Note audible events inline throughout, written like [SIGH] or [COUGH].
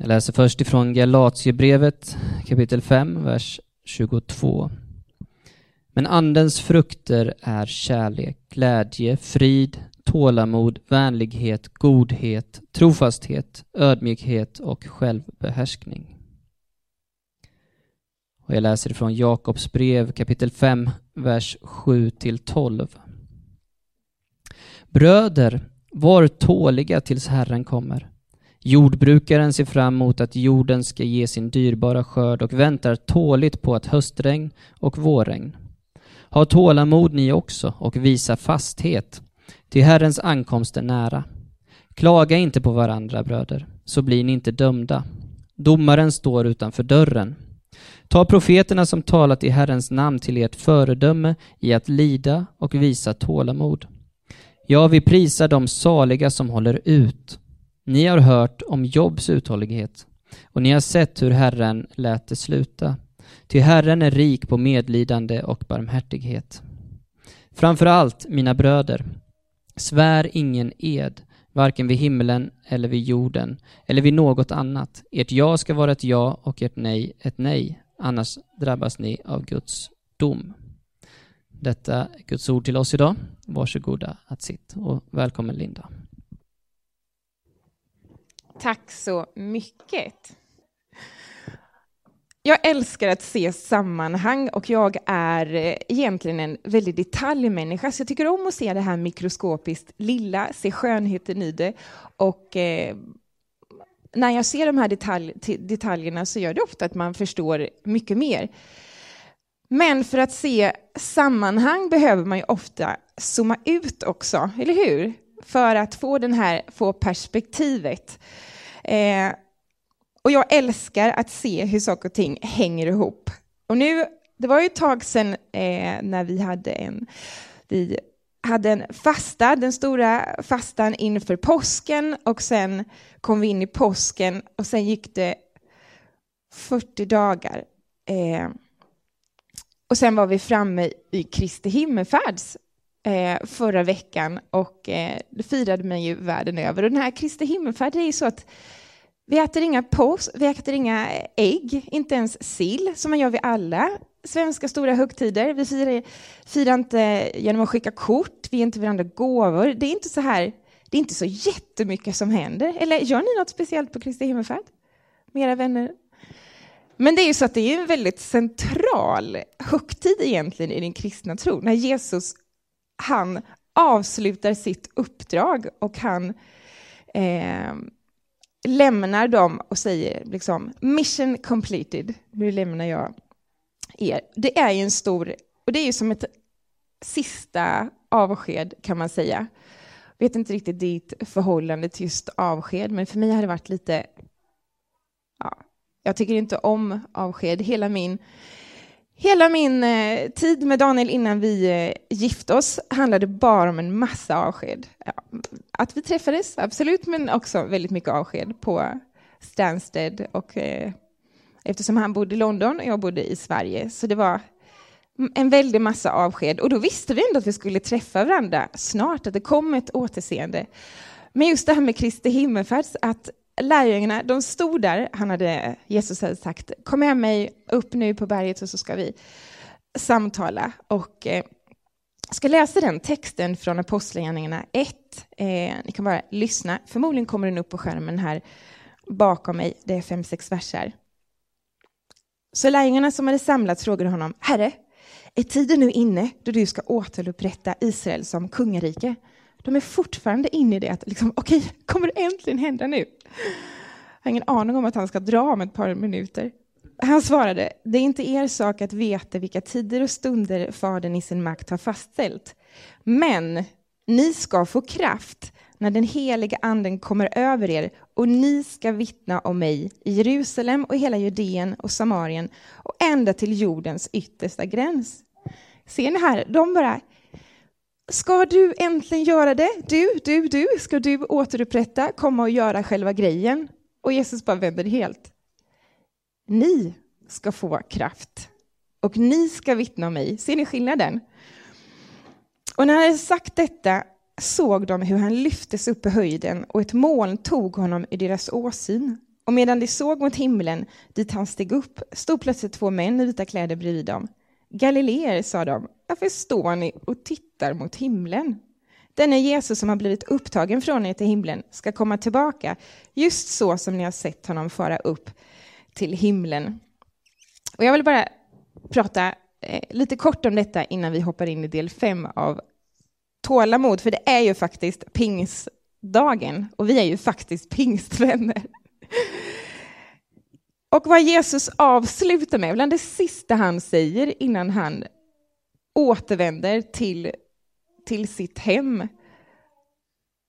Jag läser först ifrån Galatiebrevet kapitel 5, vers 22. Men Andens frukter är kärlek, glädje, frid, tålamod, vänlighet, godhet, trofasthet, ödmjukhet och självbehärskning. Och jag läser ifrån Jakobs brev kapitel 5, vers 7-12. Bröder, var tåliga tills Herren kommer. Jordbrukaren ser fram emot att jorden ska ge sin dyrbara skörd och väntar tåligt på att höstregn och vårregn. Ha tålamod ni också och visa fasthet, till Herrens ankomst är nära. Klaga inte på varandra, bröder, så blir ni inte dömda. Domaren står utanför dörren. Ta profeterna som talat i Herrens namn till ert föredöme i att lida och visa tålamod. Ja, vi prisar de saliga som håller ut. Ni har hört om Jobs uthållighet och ni har sett hur Herren lät det sluta. Ty Herren är rik på medlidande och barmhärtighet. Framför allt, mina bröder, svär ingen ed, varken vid himlen eller vid jorden eller vid något annat. Ert ja ska vara ett ja och ert nej ett nej, annars drabbas ni av Guds dom. Detta är Guds ord till oss idag. Varsågoda att sitta och välkommen Linda. Tack så mycket. Jag älskar att se sammanhang och jag är eh, egentligen en väldigt detaljmänniska, så jag tycker om att se det här mikroskopiskt lilla, se skönheten i det. Och eh, när jag ser de här detalj, detaljerna så gör det ofta att man förstår mycket mer. Men för att se sammanhang behöver man ju ofta zooma ut också, eller hur? För att få den här, få perspektivet. Eh, och jag älskar att se hur saker och ting hänger ihop. Och nu, det var ju ett tag sedan eh, när vi hade en, vi hade en fasta, den stora fastan inför påsken och sen kom vi in i påsken och sen gick det 40 dagar. Eh, och sen var vi framme i Kristi himmelfärds eh, förra veckan och eh, det firade man ju världen över. Och den här Kristi himmelfärd är ju så att vi äter inga pås, vi äter inga ägg, inte ens sill, som man gör vid alla svenska stora högtider. Vi firar, firar inte genom att skicka kort, vi ger inte varandra gåvor. Det är inte så här, det är inte så jättemycket som händer. Eller gör ni något speciellt på Kristi himmelfärd? Med era vänner? Men det är ju så att det är en väldigt central högtid egentligen i den kristna tron, när Jesus han avslutar sitt uppdrag och han eh, lämnar dem och säger liksom mission completed, nu lämnar jag er. Det är ju en stor, och det är ju som ett sista avsked kan man säga. Jag vet inte riktigt ditt förhållande till just avsked, men för mig har det varit lite, ja, jag tycker inte om avsked. Hela min Hela min eh, tid med Daniel innan vi eh, gifte oss handlade bara om en massa avsked. Ja, att vi träffades, absolut, men också väldigt mycket avsked på Stansted. Och, eh, eftersom han bodde i London och jag bodde i Sverige. Så det var en väldig massa avsked. Och då visste vi ändå att vi skulle träffa varandra snart, att det kom ett återseende. Men just det här med Kristi himmelfärds, att lärjungarna, de stod där, han hade, Jesus hade sagt, kom med mig upp nu på berget och så ska vi samtala. Och eh, jag ska läsa den texten från Apostlagärningarna 1. Eh, ni kan bara lyssna, förmodligen kommer den upp på skärmen här bakom mig, det är fem, sex verser. Så lärjungarna som hade samlats frågade honom, Herre, är tiden nu inne då du ska återupprätta Israel som kungarike? De är fortfarande inne i det att liksom, okej, okay, [LAUGHS] kommer det äntligen hända nu? Jag har ingen aning om att han ska dra om ett par minuter. Han svarade, det är inte er sak att veta vilka tider och stunder Fadern i sin makt har fastställt. Men ni ska få kraft när den heliga anden kommer över er och ni ska vittna om mig i Jerusalem och hela Judeen och Samarien och ända till jordens yttersta gräns. Ser ni här, de bara Ska du äntligen göra det? Du, du, du, ska du återupprätta, komma och göra själva grejen? Och Jesus bara vänder helt. Ni ska få kraft och ni ska vittna om mig. Ser ni skillnaden? Och när han hade sagt detta såg de hur han lyftes upp i höjden och ett moln tog honom i deras åsyn. Och medan de såg mot himlen, dit han steg upp, stod plötsligt två män i vita kläder bredvid dem. Galileer, sa de, varför står ni och tittar mot himlen? Denne Jesus som har blivit upptagen från er till himlen ska komma tillbaka, just så som ni har sett honom fara upp till himlen. Och jag vill bara prata eh, lite kort om detta innan vi hoppar in i del fem av tålamod, för det är ju faktiskt pingstdagen och vi är ju faktiskt pingstvänner. Och vad Jesus avslutar med, bland det sista han säger innan han återvänder till, till sitt hem,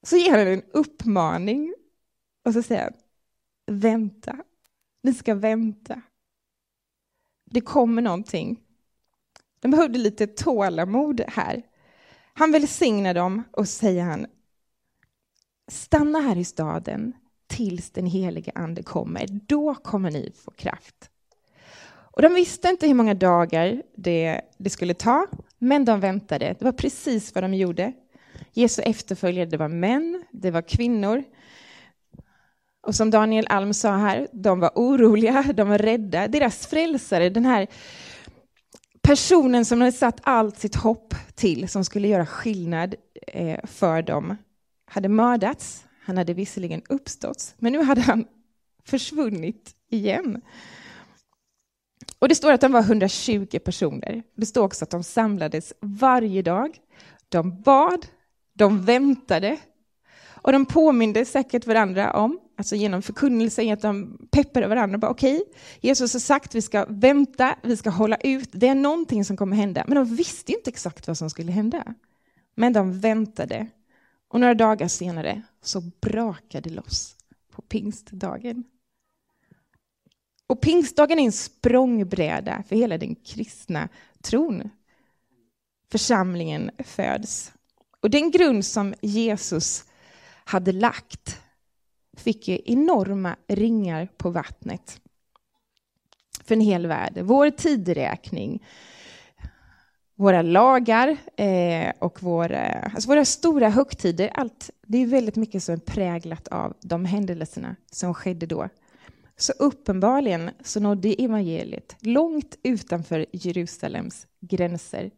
så ger han en uppmaning och så säger han, vänta, ni ska vänta. Det kommer någonting. De behövde lite tålamod här. Han välsignar dem och säger han, stanna här i staden tills den helige ande kommer. Då kommer ni få kraft. Och de visste inte hur många dagar det, det skulle ta, men de väntade. Det var precis vad de gjorde. Jesu efterföljare, det var män, det var kvinnor. Och som Daniel Alm sa här, de var oroliga, de var rädda. Deras frälsare, den här personen som hade satt allt sitt hopp till, som skulle göra skillnad eh, för dem, hade mördats. Han hade visserligen uppstått, men nu hade han försvunnit igen. Och det står att de var 120 personer. Det står också att de samlades varje dag. De bad, de väntade och de påminde säkert varandra om, alltså genom förkunnelse, att de peppade varandra. Okej, okay, Jesus har sagt vi ska vänta, vi ska hålla ut, det är någonting som kommer hända. Men de visste inte exakt vad som skulle hända. Men de väntade. Och några dagar senare så brakade det loss på pingstdagen. Och pingstdagen är en språngbräda för hela den kristna tron. Församlingen föds. Och den grund som Jesus hade lagt fick ju enorma ringar på vattnet för en hel värld. Vår tideräkning, våra lagar eh, och våra, eh, alltså våra stora högtider, allt, det är väldigt mycket som är präglat av de händelserna som skedde då. Så uppenbarligen så nådde evangeliet långt utanför Jerusalems gränser,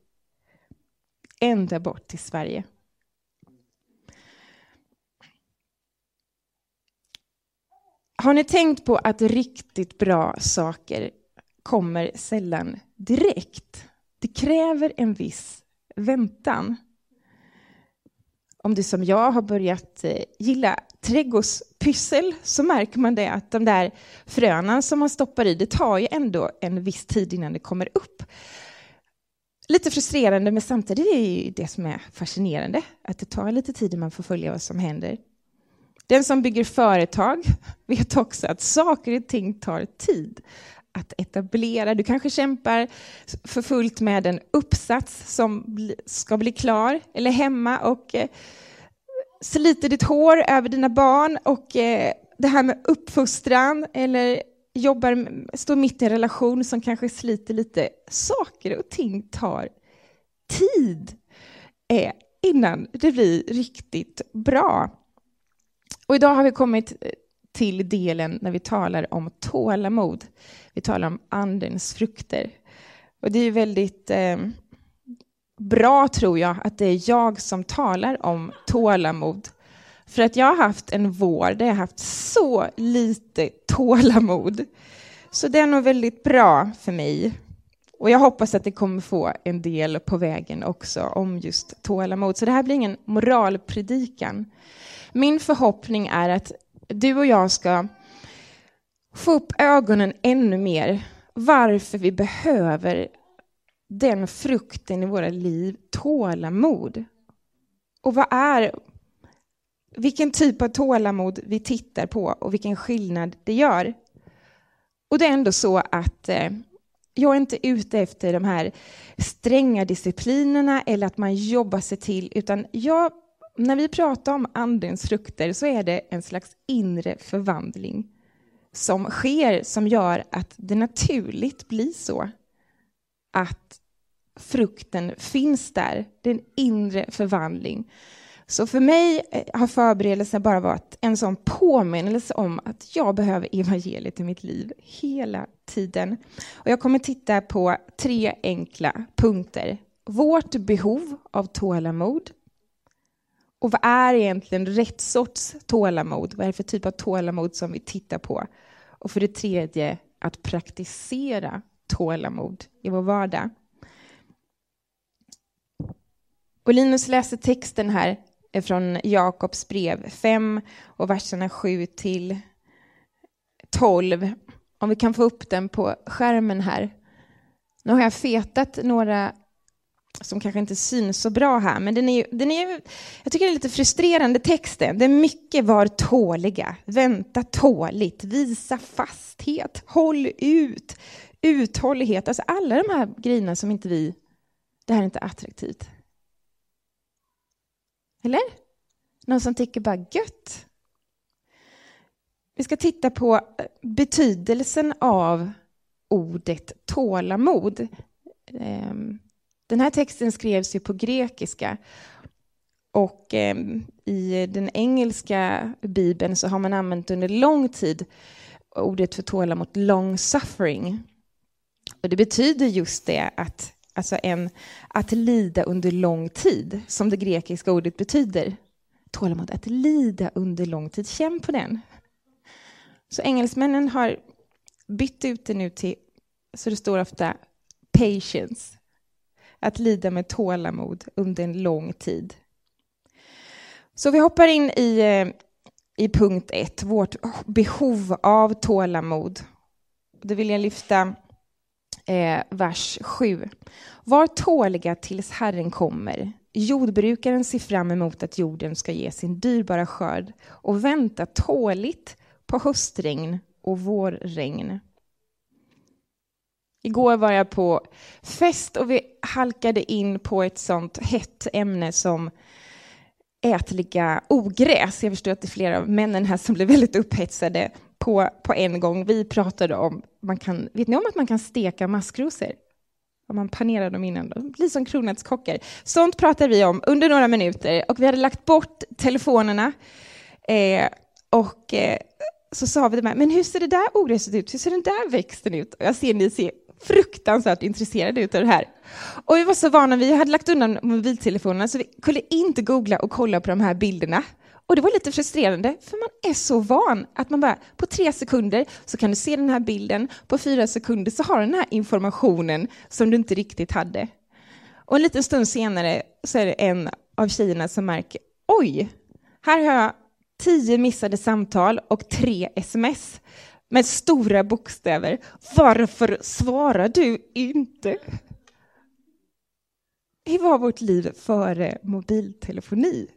ända bort till Sverige. Har ni tänkt på att riktigt bra saker kommer sällan direkt? Det kräver en viss väntan. Om du som jag har börjat eh, gilla trädgårdspyssel så märker man det att de där fröna som man stoppar i, det tar ju ändå en viss tid innan det kommer upp. Lite frustrerande, men samtidigt är det ju det som är fascinerande, att det tar lite tid innan man får följa vad som händer. Den som bygger företag [LAUGHS] vet också att saker och ting tar tid att etablera. Du kanske kämpar för fullt med en uppsats som ska bli klar, eller hemma och eh, sliter ditt hår över dina barn och eh, det här med uppfostran eller jobbar, står mitt i en relation som kanske sliter lite. Saker och ting tar tid eh, innan det blir riktigt bra. Och idag har vi kommit eh, till delen när vi talar om tålamod. Vi talar om andens frukter. Och det är väldigt eh, bra, tror jag, att det är jag som talar om tålamod. För att jag har haft en vår där jag har haft så lite tålamod. Så det är nog väldigt bra för mig. Och jag hoppas att det kommer få en del på vägen också om just tålamod. Så det här blir ingen moralpredikan. Min förhoppning är att du och jag ska få upp ögonen ännu mer varför vi behöver den frukten i våra liv, tålamod. Och vad är vilken typ av tålamod vi tittar på och vilken skillnad det gör. Och det är ändå så att eh, jag är inte ute efter de här stränga disciplinerna eller att man jobbar sig till, utan jag när vi pratar om andens frukter så är det en slags inre förvandling som sker som gör att det naturligt blir så att frukten finns där. Det är en inre förvandling Så för mig eh, har förberedelsen bara varit en sån påminnelse om att jag behöver evangeliet i mitt liv hela tiden. Och jag kommer titta på tre enkla punkter. Vårt behov av tålamod. Och vad är egentligen rätt sorts tålamod? Vad är det för typ av tålamod som vi tittar på? Och för det tredje, att praktisera tålamod i vår vardag. Och Linus läser texten här från Jakobs brev 5 och verserna 7 till 12. Om vi kan få upp den på skärmen här. Nu har jag fetat några som kanske inte syns så bra här, men den är, den är, jag tycker det är lite frustrerande texten. Det är mycket var tåliga, vänta tåligt, visa fasthet, håll ut, uthållighet. Alltså alla de här grejerna som inte vi, det här är inte attraktivt. Eller? Någon som tycker bara gött? Vi ska titta på eh, betydelsen av ordet tålamod. Ehm, den här texten skrevs ju på grekiska och ehm, i den engelska bibeln så har man använt under lång tid ordet för tålamod long suffering. Och det betyder just det att alltså en, att lida under lång tid, som det grekiska ordet betyder. Tålamod, att lida under lång tid. Känn på den. Så engelsmännen har bytt ut det nu till, så det står ofta patience. Att lida med tålamod under en lång tid. Så vi hoppar in i, eh, i punkt ett, vårt behov av tålamod. Då vill jag lyfta eh, vers 7. Var tåliga tills Herren kommer. Jordbrukaren ser fram emot att jorden ska ge sin dyrbara skörd och vänta tåligt på höstregn och vårregn. Igår var jag på fest och halkade in på ett sånt hett ämne som ätliga ogräs. Jag förstår att det är flera av männen här som blev väldigt upphetsade på, på en gång. Vi pratade om, man kan, vet ni om att man kan steka maskrosor? Om man panerar dem innan, de blir som kronärtskockor. Sånt pratade vi om under några minuter och vi hade lagt bort telefonerna. Eh, och eh, så sa vi det här, men hur ser det där ogräset ut? Hur ser den där växten ut? Och jag ser ni ser fruktansvärt intresserade ut av det här. Och vi var så vana, vi hade lagt undan mobiltelefonerna så vi kunde inte googla och kolla på de här bilderna. Och det var lite frustrerande, för man är så van att man bara på tre sekunder så kan du se den här bilden, på fyra sekunder så har du den här informationen som du inte riktigt hade. Och en liten stund senare så är det en av tjejerna som märker, oj, här har jag tio missade samtal och tre sms med stora bokstäver. Varför svarar du inte? Hur var vårt liv före mobiltelefoni?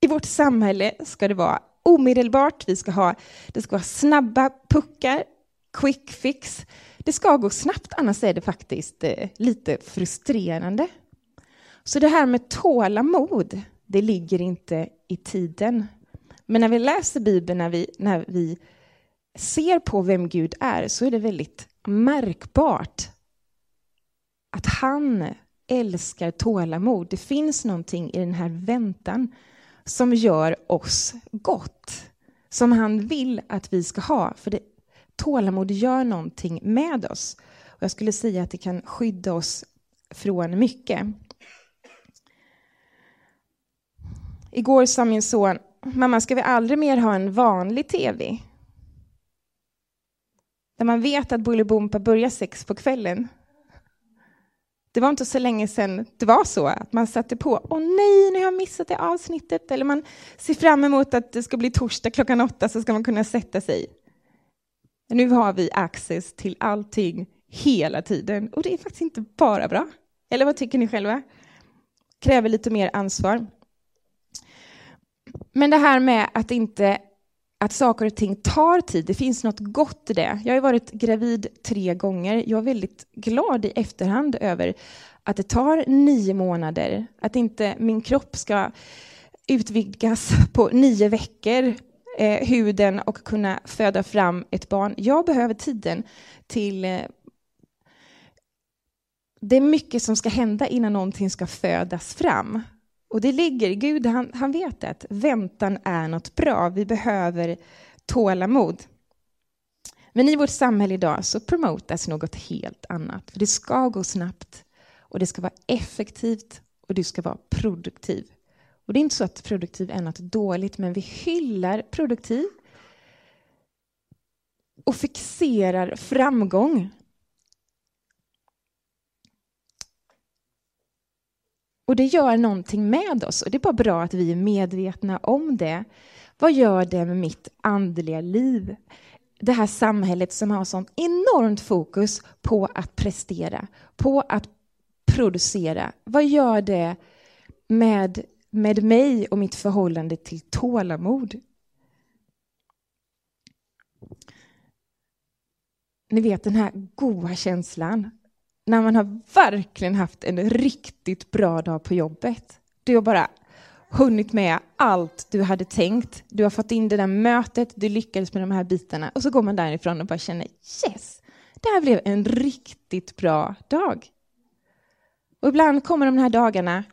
I vårt samhälle ska det vara omedelbart, vi ska ha, det ska vara snabba puckar, quick fix. Det ska gå snabbt, annars är det faktiskt eh, lite frustrerande. Så det här med tålamod, det ligger inte i tiden. Men när vi läser Bibeln, när vi, när vi ser på vem Gud är, så är det väldigt märkbart att han älskar tålamod. Det finns någonting i den här väntan som gör oss gott, som han vill att vi ska ha. För det, tålamod gör någonting med oss. Och jag skulle säga att det kan skydda oss från mycket. Igår sa min son, mamma ska vi aldrig mer ha en vanlig tv? Där man vet att Bolibompa börjar sex på kvällen. Det var inte så länge sedan det var så att man satte på, åh nej, nu har jag missat det avsnittet, eller man ser fram emot att det ska bli torsdag klockan åtta så ska man kunna sätta sig. Nu har vi access till allting hela tiden och det är faktiskt inte bara bra. Eller vad tycker ni själva? Kräver lite mer ansvar. Men det här med att inte att saker och ting tar tid. Det finns något gott i det. Jag har varit gravid tre gånger. Jag är väldigt glad i efterhand över att det tar nio månader. Att inte min kropp ska utvidgas [LAUGHS] på nio veckor, eh, huden och kunna föda fram ett barn. Jag behöver tiden till eh, det är mycket som ska hända innan någonting ska födas fram. Och det ligger, Gud han, han vet att väntan är något bra. Vi behöver tålamod. Men i vårt samhälle idag så promotas något helt annat. För det ska gå snabbt och det ska vara effektivt och du ska vara produktiv. Och det är inte så att produktiv är något dåligt, men vi hyllar produktiv och fixerar framgång. Och det gör någonting med oss och det är bara bra att vi är medvetna om det. Vad gör det med mitt andliga liv? Det här samhället som har sånt enormt fokus på att prestera, på att producera. Vad gör det med, med mig och mitt förhållande till tålamod? Ni vet den här goda känslan när man har verkligen haft en riktigt bra dag på jobbet. Du har bara hunnit med allt du hade tänkt. Du har fått in det där mötet, du lyckades med de här bitarna och så går man därifrån och bara känner yes, det här blev en riktigt bra dag. Och ibland kommer de här dagarna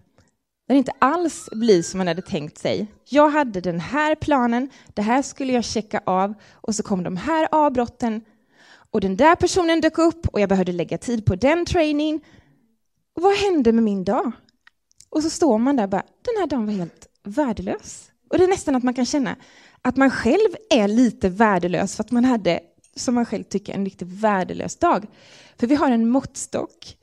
där det inte alls blir som man hade tänkt sig. Jag hade den här planen, det här skulle jag checka av och så kom de här avbrotten och den där personen dök upp och jag behövde lägga tid på den training. Och vad hände med min dag? Och så står man där och bara, den här dagen var helt värdelös. Och det är nästan att man kan känna att man själv är lite värdelös för att man hade, som man själv tycker, en riktigt värdelös dag. För vi har en måttstock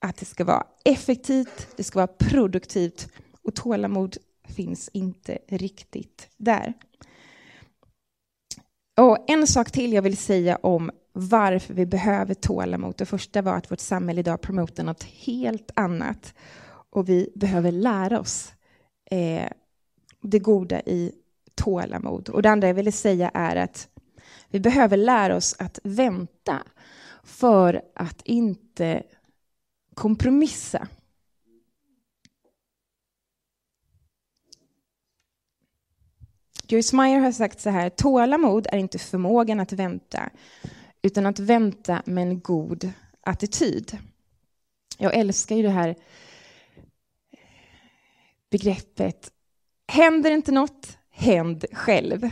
att det ska vara effektivt, det ska vara produktivt och tålamod finns inte riktigt där. Och en sak till jag vill säga om varför vi behöver tålamod. Det första var att vårt samhälle idag promotar något helt annat och vi behöver lära oss eh, det goda i tålamod. Och det andra jag ville säga är att vi behöver lära oss att vänta för att inte kompromissa. Joyce Meyer har sagt så här, tålamod är inte förmågan att vänta, utan att vänta med en god attityd. Jag älskar ju det här begreppet, händer inte något, händ själv.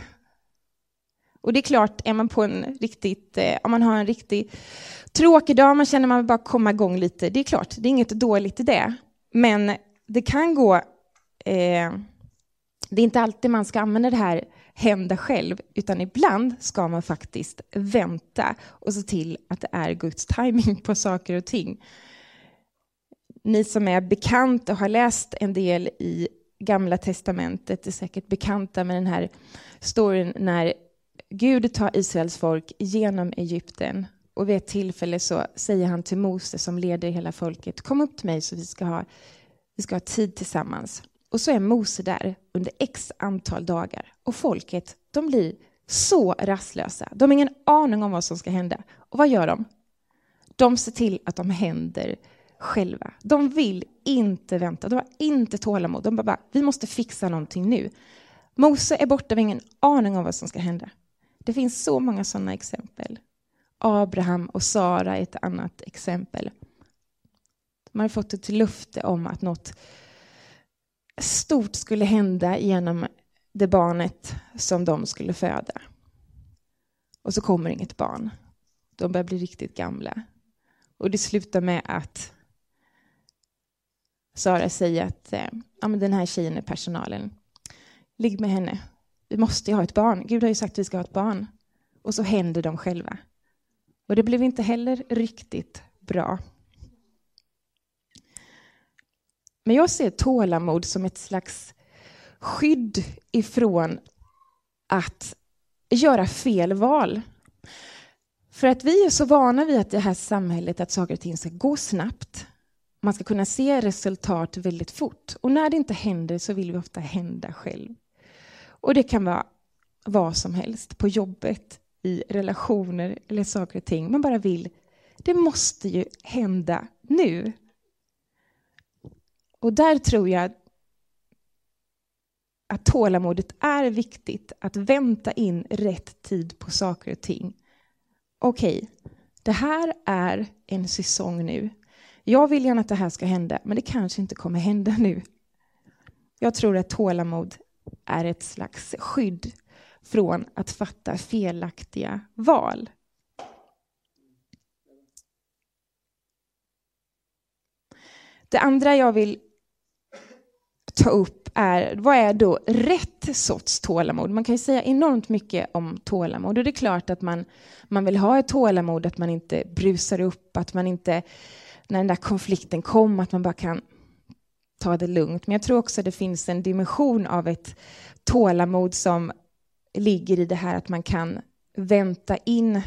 Och det är klart, är man på en riktigt, eh, om man har en riktigt tråkig dag, man känner man vill bara komma igång lite, det är klart, det är inget dåligt i det. Men det kan gå, eh, det är inte alltid man ska använda det här hända själv, utan ibland ska man faktiskt vänta och se till att det är Guds timing på saker och ting. Ni som är bekanta och har läst en del i Gamla testamentet är säkert bekanta med den här storyn när Gud tar Israels folk genom Egypten och vid ett tillfälle så säger han till Mose som leder hela folket, kom upp till mig så vi ska ha, vi ska ha tid tillsammans. Och så är Mose där under x antal dagar och folket de blir så rastlösa. De har ingen aning om vad som ska hända. Och vad gör de? De ser till att de händer själva. De vill inte vänta, de har inte tålamod. De bara, vi måste fixa någonting nu. Mose är borta, vi har ingen aning om vad som ska hända. Det finns så många sådana exempel. Abraham och Sara är ett annat exempel. De har fått ett löfte om att något stort skulle hända genom det barnet som de skulle föda. Och så kommer inget barn. De börjar bli riktigt gamla. Och det slutar med att Sara säger att eh, ja, men den här tjejen är personalen. Ligg med henne. Vi måste ju ha ett barn. Gud har ju sagt att vi ska ha ett barn. Och så händer de själva. Och det blev inte heller riktigt bra. Men jag ser tålamod som ett slags skydd ifrån att göra fel val. För att vi är så vana vid att det här samhället, att saker och ting ska gå snabbt. Man ska kunna se resultat väldigt fort. Och när det inte händer så vill vi ofta hända själv. Och det kan vara vad som helst, på jobbet, i relationer eller saker och ting. Man bara vill, det måste ju hända nu. Och där tror jag att tålamodet är viktigt, att vänta in rätt tid på saker och ting. Okej, okay, det här är en säsong nu. Jag vill gärna att det här ska hända, men det kanske inte kommer hända nu. Jag tror att tålamod är ett slags skydd från att fatta felaktiga val. Det andra jag vill ta upp är, vad är då rätt sorts tålamod? Man kan ju säga enormt mycket om tålamod och det är klart att man, man vill ha ett tålamod, att man inte brusar upp, att man inte, när den där konflikten kom att man bara kan ta det lugnt. Men jag tror också att det finns en dimension av ett tålamod som ligger i det här att man kan vänta in,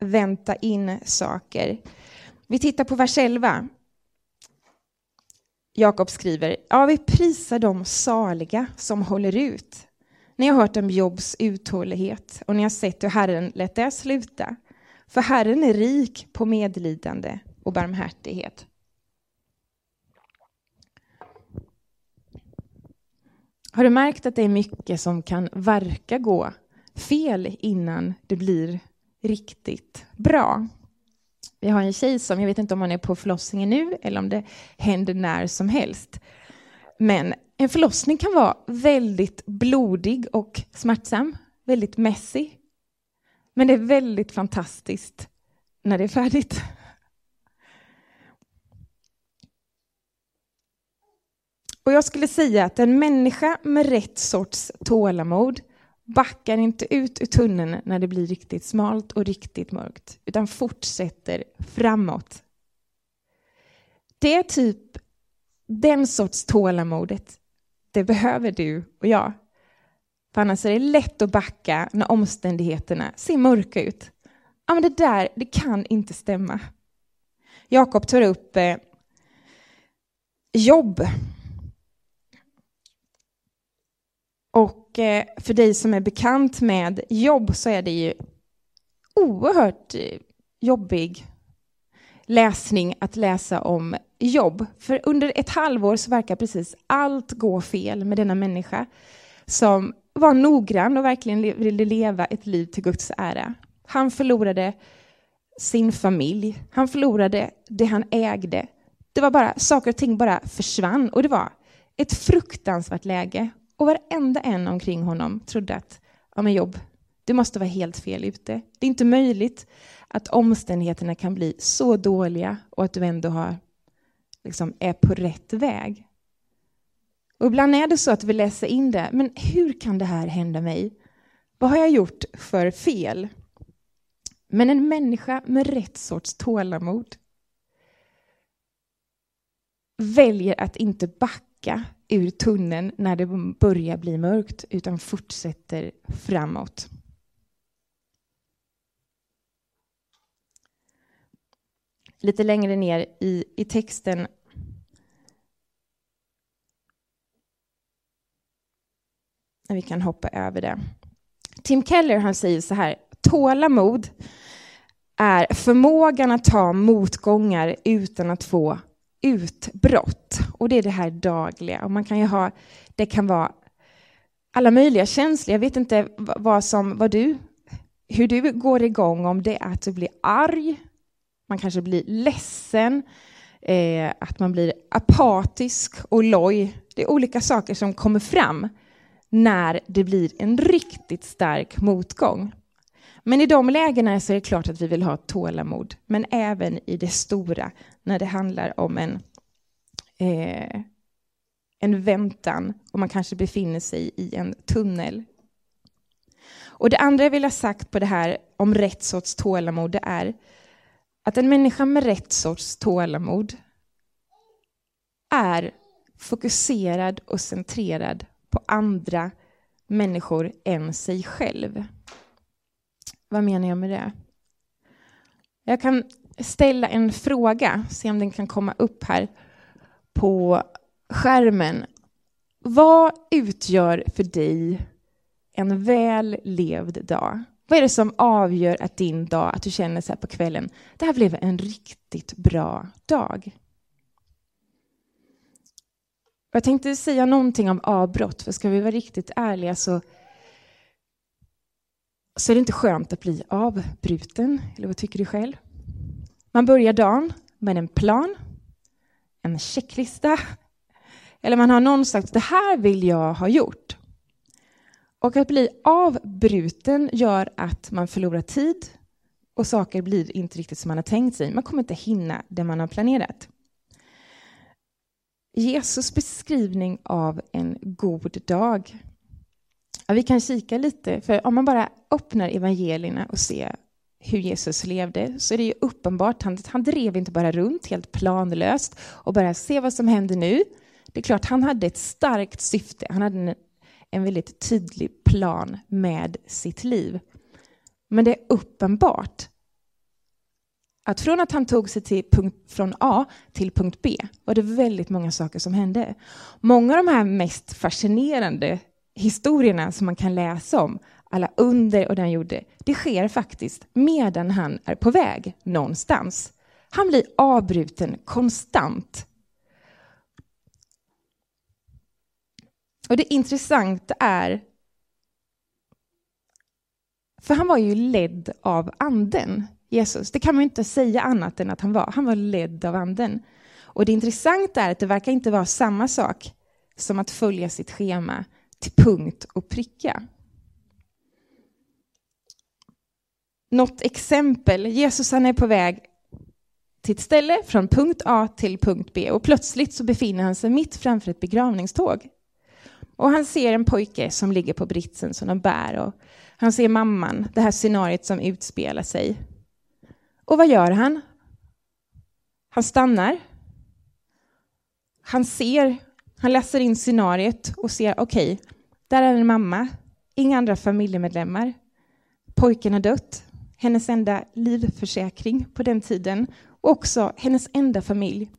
vänta in saker. Vi tittar på vers 11. Jakob skriver, ja vi prisar de saliga som håller ut. Ni har hört om Jobs uthållighet och ni har sett hur Herren lät det sluta. För Herren är rik på medlidande och barmhärtighet. Har du märkt att det är mycket som kan verka gå fel innan det blir riktigt bra? Vi har en tjej som, jag vet inte om hon är på förlossningen nu eller om det händer när som helst. Men en förlossning kan vara väldigt blodig och smärtsam, väldigt mässig. Men det är väldigt fantastiskt när det är färdigt. Och jag skulle säga att en människa med rätt sorts tålamod backar inte ut ur tunneln när det blir riktigt smalt och riktigt mörkt, utan fortsätter framåt. Det är typ den sorts tålamodet, det behöver du och jag. För annars är det lätt att backa när omständigheterna ser mörka ut. Ja, men det där, det kan inte stämma. Jakob tar upp eh, jobb Och Eh, för dig som är bekant med jobb så är det ju oerhört eh, jobbig läsning att läsa om jobb. För under ett halvår så verkar precis allt gå fel med denna människa som var noggrann och verkligen ville leva ett liv till Guds ära. Han förlorade sin familj, han förlorade det han ägde. Det var bara, saker och ting bara försvann och det var ett fruktansvärt läge. Och varenda en omkring honom trodde att ja, men jobb, du måste vara helt fel ute. Det är inte möjligt att omständigheterna kan bli så dåliga och att du ändå har, liksom, är på rätt väg. Och ibland är det så att vi läser in det, men hur kan det här hända mig? Vad har jag gjort för fel? Men en människa med rätt sorts tålamod väljer att inte backa ur tunneln när det börjar bli mörkt, utan fortsätter framåt. Lite längre ner i, i texten vi kan hoppa över det. Tim Keller han säger så här, tålamod är förmågan att ta motgångar utan att få utbrott. Och det är det här dagliga. Och man kan ju ha, det kan vara alla möjliga känslor. Jag vet inte vad, som, vad du, hur du går igång, om det är att du blir arg, man kanske blir ledsen, eh, att man blir apatisk och loj. Det är olika saker som kommer fram när det blir en riktigt stark motgång. Men i de lägena så är det klart att vi vill ha tålamod, men även i det stora, när det handlar om en, eh, en väntan och man kanske befinner sig i en tunnel. Och det andra jag vill ha sagt på det här om rätt sorts tålamod, det är att en människa med rätt sorts tålamod är fokuserad och centrerad på andra människor än sig själv. Vad menar jag med det? Jag kan ställa en fråga, se om den kan komma upp här på skärmen. Vad utgör för dig en väl levd dag? Vad är det som avgör att din dag, att du känner så här på kvällen, det här blev en riktigt bra dag? Jag tänkte säga någonting om avbrott, för ska vi vara riktigt ärliga så så är det inte skönt att bli avbruten. Eller vad tycker du själv? Man börjar dagen med en plan. en checklista. Eller man har någon slags, det här vill jag ha gjort. Och att bli avbruten gör att man förlorar tid och saker blir inte riktigt som man har tänkt sig. Man kommer inte hinna det man har planerat. Jesus beskrivning av en god dag. Ja, vi kan kika lite, för om man bara öppnar evangelierna och ser hur Jesus levde så är det ju uppenbart, han, han drev inte bara runt helt planlöst och bara se vad som händer nu. Det är klart, han hade ett starkt syfte, han hade en, en väldigt tydlig plan med sitt liv. Men det är uppenbart att från att han tog sig till punkt, från A till punkt B var det väldigt många saker som hände. Många av de här mest fascinerande historierna som man kan läsa om, alla under och det han gjorde, det sker faktiskt medan han är på väg någonstans. Han blir avbruten konstant. Och det intressanta är, för han var ju ledd av anden. Jesus. Det kan man inte säga annat än att han var. Han var ledd av anden. Och det intressanta är att det verkar inte vara samma sak som att följa sitt schema till punkt och pricka. Något exempel. Jesus han är på väg till ett ställe från punkt A till punkt B och plötsligt så befinner han sig mitt framför ett begravningståg. Och han ser en pojke som ligger på britsen som de bär och han ser mamman, det här scenariot som utspelar sig. Och vad gör han? Han stannar. Han ser, han läser in scenariet och ser, okej, okay, där är en mamma, inga andra familjemedlemmar. Pojken har dött, hennes enda livförsäkring på den tiden och också hennes enda familj.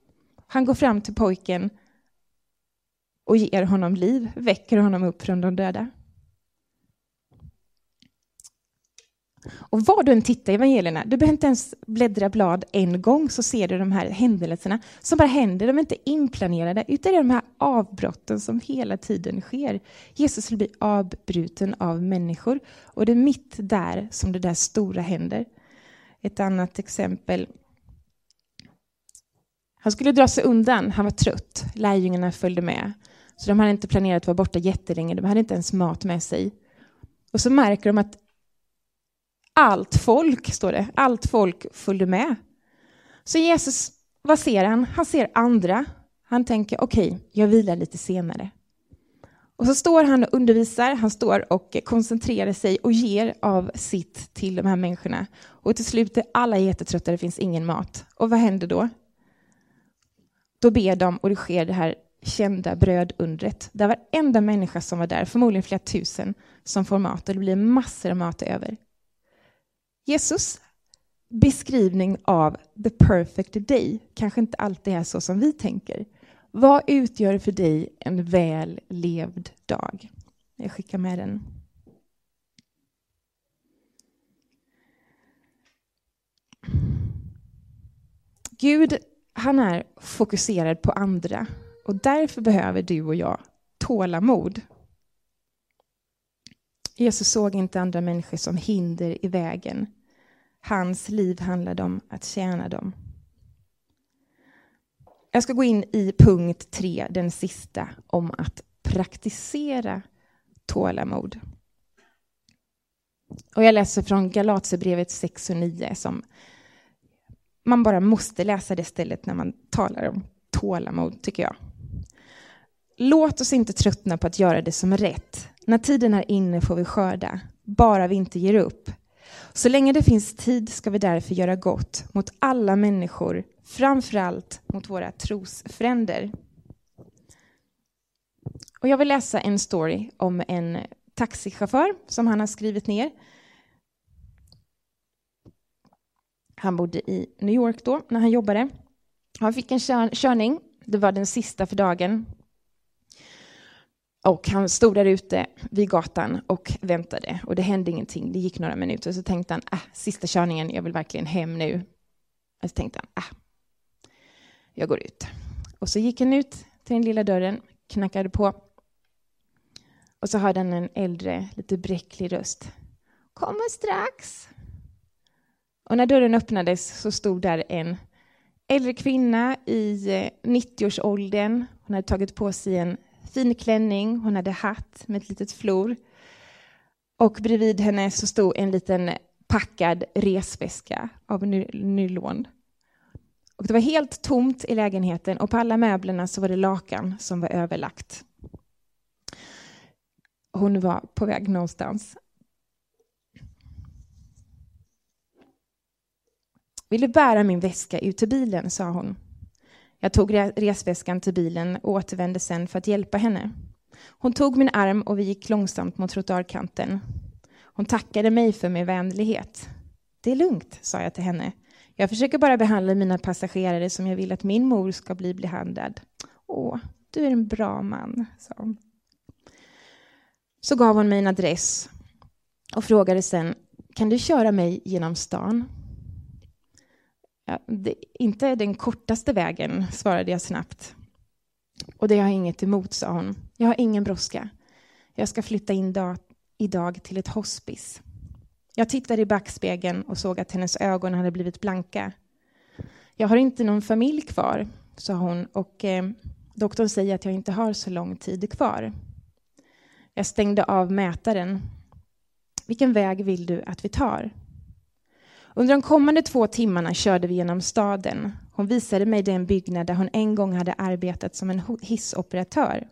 Han går fram till pojken och ger honom liv, väcker honom upp från de döda. Och var du än tittar i evangelierna, du behöver inte ens bläddra blad en gång så ser du de här händelserna som bara händer. De är inte inplanerade, utan det är de här avbrotten som hela tiden sker. Jesus vill bli avbruten av människor och det är mitt där som det där stora händer. Ett annat exempel. Han skulle dra sig undan, han var trött. Lärjungarna följde med. Så de hade inte planerat att vara borta jättelänge, de hade inte ens mat med sig. Och så märker de att allt folk, står det. Allt folk följde med. Så Jesus, vad ser han? Han ser andra. Han tänker, okej, okay, jag vilar lite senare. Och så står han och undervisar, han står och koncentrerar sig och ger av sitt till de här människorna. Och till slut är alla jättetrötta, det finns ingen mat. Och vad händer då? Då ber de och det sker det här kända brödundret. Där varenda människa som var där, förmodligen flera tusen, som får mat och det blir massor av mat över. Jesus beskrivning av the perfect day kanske inte alltid är så som vi tänker. Vad utgör för dig en väl levd dag? Jag skickar med den. Gud, han är fokuserad på andra och därför behöver du och jag tålamod. Jesus såg inte andra människor som hinder i vägen. Hans liv handlade om att tjäna dem. Jag ska gå in i punkt tre, den sista, om att praktisera tålamod. Och jag läser från Galaterbrevet 6 och 9 som man bara måste läsa det stället när man talar om tålamod, tycker jag. Låt oss inte tröttna på att göra det som är rätt. När tiden är inne får vi skörda, bara vi inte ger upp. Så länge det finns tid ska vi därför göra gott mot alla människor, framförallt mot våra trosfränder. Och jag vill läsa en story om en taxichaufför som han har skrivit ner. Han bodde i New York då, när han jobbade. Han fick en körning. Det var den sista för dagen. Och han stod där ute vid gatan och väntade och det hände ingenting. Det gick några minuter så tänkte han, ah, sista körningen, jag vill verkligen hem nu. Och så tänkte han, ah, jag går ut. Och så gick han ut till den lilla dörren, knackade på. Och så hörde han en äldre, lite bräcklig röst. Kommer strax. Och när dörren öppnades så stod där en äldre kvinna i eh, 90-årsåldern. Hon hade tagit på sig en fin klänning, hon hade hatt med ett litet flor. Och bredvid henne så stod en liten packad resväska av nylon. Och det var helt tomt i lägenheten och på alla möblerna så var det lakan som var överlagt. Hon var på väg någonstans. Vill du bära min väska ut till bilen, sa hon. Jag tog resväskan till bilen och återvände sen för att hjälpa henne. Hon tog min arm och vi gick långsamt mot trottoarkanten. Hon tackade mig för min vänlighet. Det är lugnt, sa jag till henne. Jag försöker bara behandla mina passagerare som jag vill att min mor ska bli behandlad. Åh, du är en bra man, sa hon. Så gav hon mig en adress och frågade sen, kan du köra mig genom stan? Ja, det, inte den kortaste vägen, svarade jag snabbt. Och det har jag inget emot, sa hon. Jag har ingen brådska. Jag ska flytta in dag, idag till ett hospice. Jag tittade i backspegeln och såg att hennes ögon hade blivit blanka. Jag har inte någon familj kvar, sa hon, och eh, doktorn säger att jag inte har så lång tid kvar. Jag stängde av mätaren. Vilken väg vill du att vi tar? Under de kommande två timmarna körde vi genom staden. Hon visade mig den byggnad där hon en gång hade arbetat som en hissoperatör.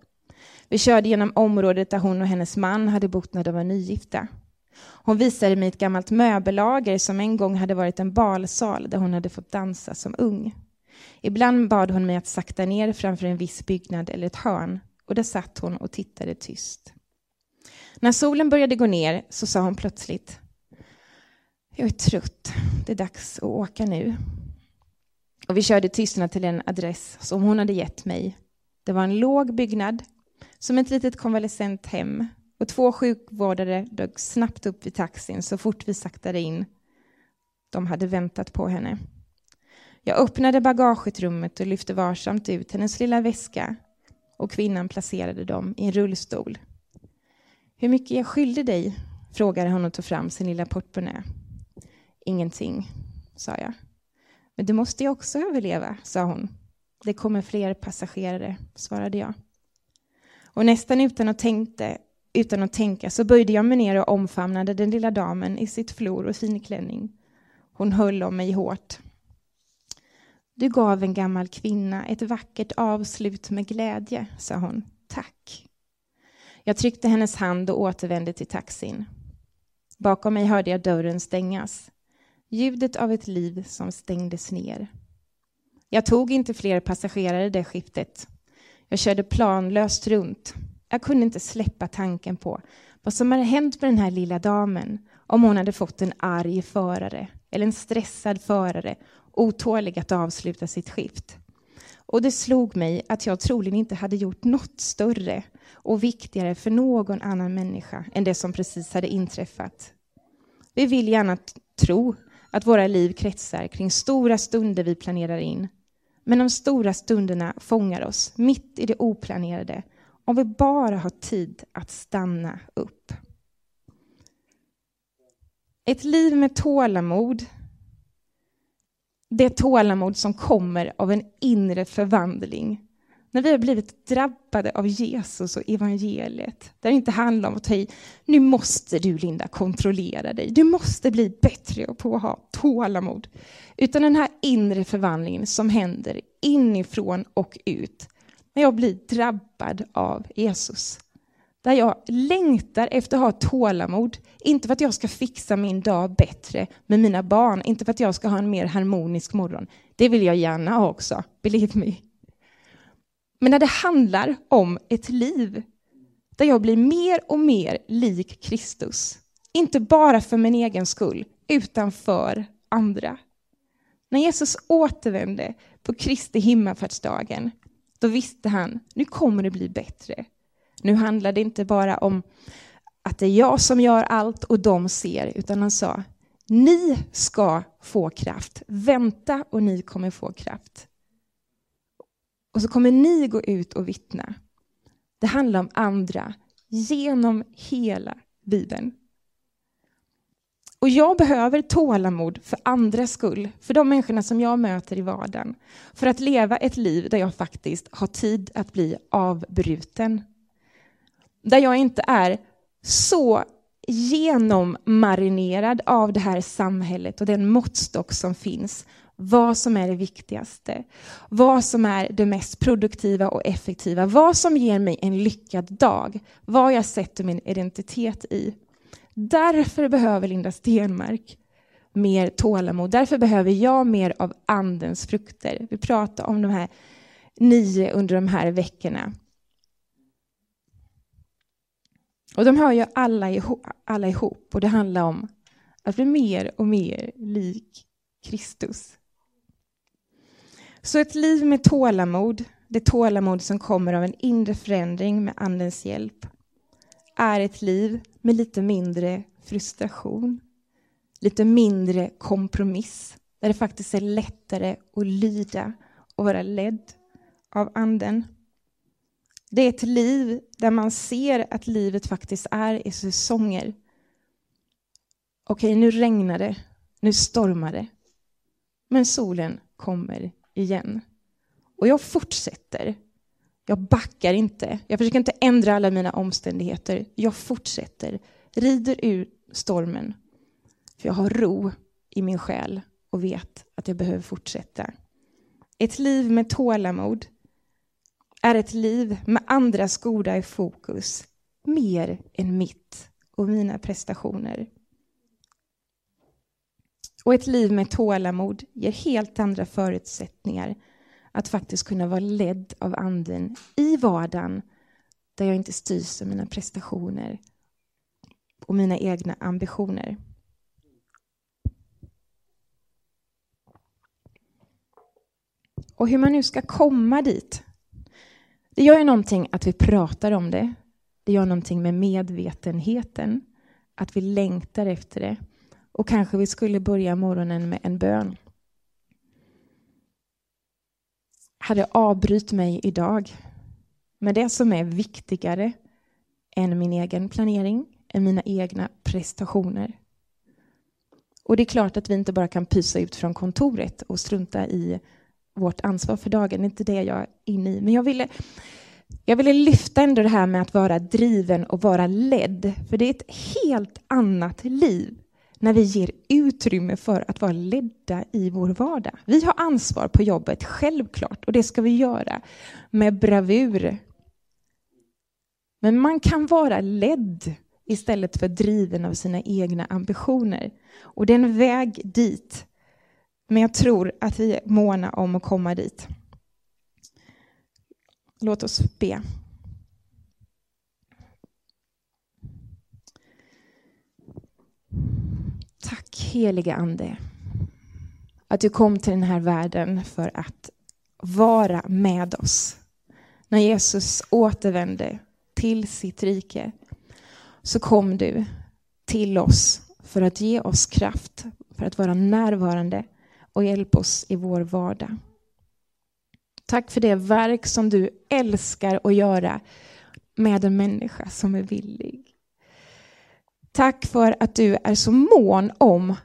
Vi körde genom området där hon och hennes man hade bott när de var nygifta. Hon visade mig ett gammalt möbellager som en gång hade varit en balsal där hon hade fått dansa som ung. Ibland bad hon mig att sakta ner framför en viss byggnad eller ett hörn och där satt hon och tittade tyst. När solen började gå ner så sa hon plötsligt jag är trött, det är dags att åka nu. Och vi körde tystnad till en adress som hon hade gett mig. Det var en låg byggnad, som ett litet konvalescent hem och två sjukvårdare dök snabbt upp vid taxin så fort vi saktade in. De hade väntat på henne. Jag öppnade bagagetrummet och lyfte varsamt ut hennes lilla väska och kvinnan placerade dem i en rullstol. Hur mycket jag skyldig dig? frågade hon och tog fram sin lilla portmonnä. Ingenting, sa jag. Men du måste ju också överleva, sa hon. Det kommer fler passagerare, svarade jag. Och nästan utan att, tänkte, utan att tänka så böjde jag mig ner och omfamnade den lilla damen i sitt flor och finklänning. Hon höll om mig hårt. Du gav en gammal kvinna ett vackert avslut med glädje, sa hon. Tack. Jag tryckte hennes hand och återvände till taxin. Bakom mig hörde jag dörren stängas. Ljudet av ett liv som stängdes ner. Jag tog inte fler passagerare det skiftet. Jag körde planlöst runt. Jag kunde inte släppa tanken på vad som hade hänt med den här lilla damen om hon hade fått en arg förare eller en stressad förare otålig att avsluta sitt skift. Och det slog mig att jag troligen inte hade gjort något större och viktigare för någon annan människa än det som precis hade inträffat. Vi vill gärna tro att våra liv kretsar kring stora stunder vi planerar in. Men de stora stunderna fångar oss mitt i det oplanerade om vi bara har tid att stanna upp. Ett liv med tålamod det tålamod som kommer av en inre förvandling. När vi har blivit drabbade av Jesus och evangeliet, där det inte handlar om att ta i, nu måste du Linda kontrollera dig, du måste bli bättre på att ha tålamod. Utan den här inre förvandlingen som händer inifrån och ut, när jag blir drabbad av Jesus. Där jag längtar efter att ha tålamod. Inte för att jag ska fixa min dag bättre med mina barn, inte för att jag ska ha en mer harmonisk morgon. Det vill jag gärna ha också, believe me. Men när det handlar om ett liv där jag blir mer och mer lik Kristus, inte bara för min egen skull, utan för andra. När Jesus återvände på Kristi himmelfärdsdagen, då visste han, nu kommer det bli bättre. Nu handlar det inte bara om att det är jag som gör allt och de ser, utan han sa, ni ska få kraft. Vänta och ni kommer få kraft. Och så kommer ni gå ut och vittna. Det handlar om andra genom hela Bibeln. Och jag behöver tålamod för andras skull, för de människorna som jag möter i vardagen. För att leva ett liv där jag faktiskt har tid att bli avbruten. Där jag inte är så genommarinerad av det här samhället och den måttstock som finns. Vad som är det viktigaste, vad som är det mest produktiva och effektiva, vad som ger mig en lyckad dag, vad jag sätter min identitet i. Därför behöver Linda Stenmark mer tålamod. Därför behöver jag mer av andens frukter. Vi pratar om de här nio under de här veckorna. Och de hör ju alla ihop, alla ihop och det handlar om att bli mer och mer lik Kristus. Så ett liv med tålamod, det tålamod som kommer av en inre förändring med Andens hjälp, är ett liv med lite mindre frustration, lite mindre kompromiss, där det faktiskt är lättare att lyda och vara ledd av Anden. Det är ett liv där man ser att livet faktiskt är i säsonger. Okej, nu regnar det, nu stormar det, men solen kommer igen. Och jag fortsätter. Jag backar inte. Jag försöker inte ändra alla mina omständigheter. Jag fortsätter. Rider ur stormen. För jag har ro i min själ och vet att jag behöver fortsätta. Ett liv med tålamod är ett liv med andras goda i fokus mer än mitt och mina prestationer. Och ett liv med tålamod ger helt andra förutsättningar att faktiskt kunna vara ledd av anden i vardagen där jag inte styrs av mina prestationer och mina egna ambitioner. Och hur man nu ska komma dit. Det gör ju någonting att vi pratar om det. Det gör någonting med medvetenheten. Att vi längtar efter det. Och kanske vi skulle börja morgonen med en bön. Herre, avbryt mig idag med det som är viktigare än min egen planering, än mina egna prestationer. Och det är klart att vi inte bara kan pysa ut från kontoret och strunta i vårt ansvar för dagen. Det är inte det jag är inne i. Men jag ville, jag ville lyfta ändå det här med att vara driven och vara ledd. För det är ett helt annat liv när vi ger utrymme för att vara ledda i vår vardag. Vi har ansvar på jobbet, självklart, och det ska vi göra med bravur. Men man kan vara ledd istället för driven av sina egna ambitioner. Och det är en väg dit. Men jag tror att vi är måna om att komma dit. Låt oss be. Tack helige Ande att du kom till den här världen för att vara med oss. När Jesus återvände till sitt rike så kom du till oss för att ge oss kraft, för att vara närvarande och hjälpa oss i vår vardag. Tack för det verk som du älskar att göra med en människa som är villig. Tack för att du är så mån om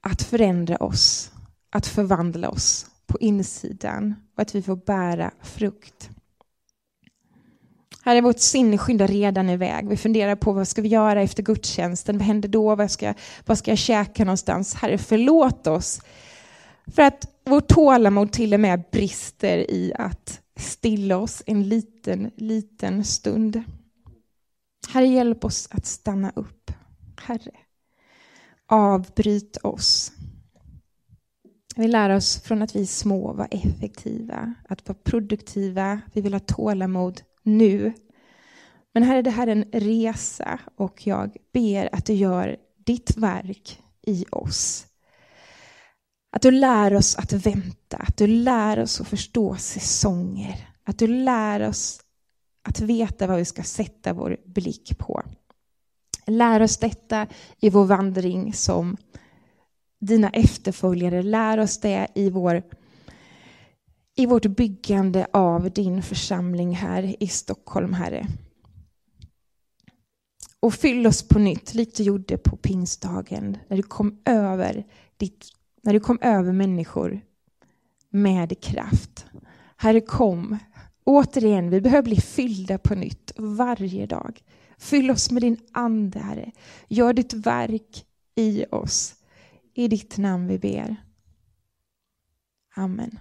att förändra oss, att förvandla oss på insidan och att vi får bära frukt. Här är vårt sinne skyndar redan iväg. Vi funderar på vad ska vi göra efter gudstjänsten? Vad händer då? Vad ska, vad ska jag käka någonstans? Herre, förlåt oss för att vårt tålamod till och med brister i att stilla oss en liten, liten stund. Herre, hjälp oss att stanna upp. Herre, avbryt oss. Vi lär oss från att vi är små vara effektiva, att vara produktiva. Vi vill ha tålamod nu. Men Herre, det här är en resa och jag ber att du gör ditt verk i oss. Att du lär oss att vänta, att du lär oss att förstå säsonger. Att du lär oss att veta vad vi ska sätta vår blick på. Lär oss detta i vår vandring som dina efterföljare. Lär oss det i, vår, i vårt byggande av din församling här i Stockholm, Herre. Och fyll oss på nytt, likt du gjorde på pingstdagen, när du kom över, ditt, när du kom över människor med kraft. Herre, kom. Återigen, vi behöver bli fyllda på nytt varje dag. Fyll oss med din ande, Herre. Gör ditt verk i oss. I ditt namn vi ber. Amen.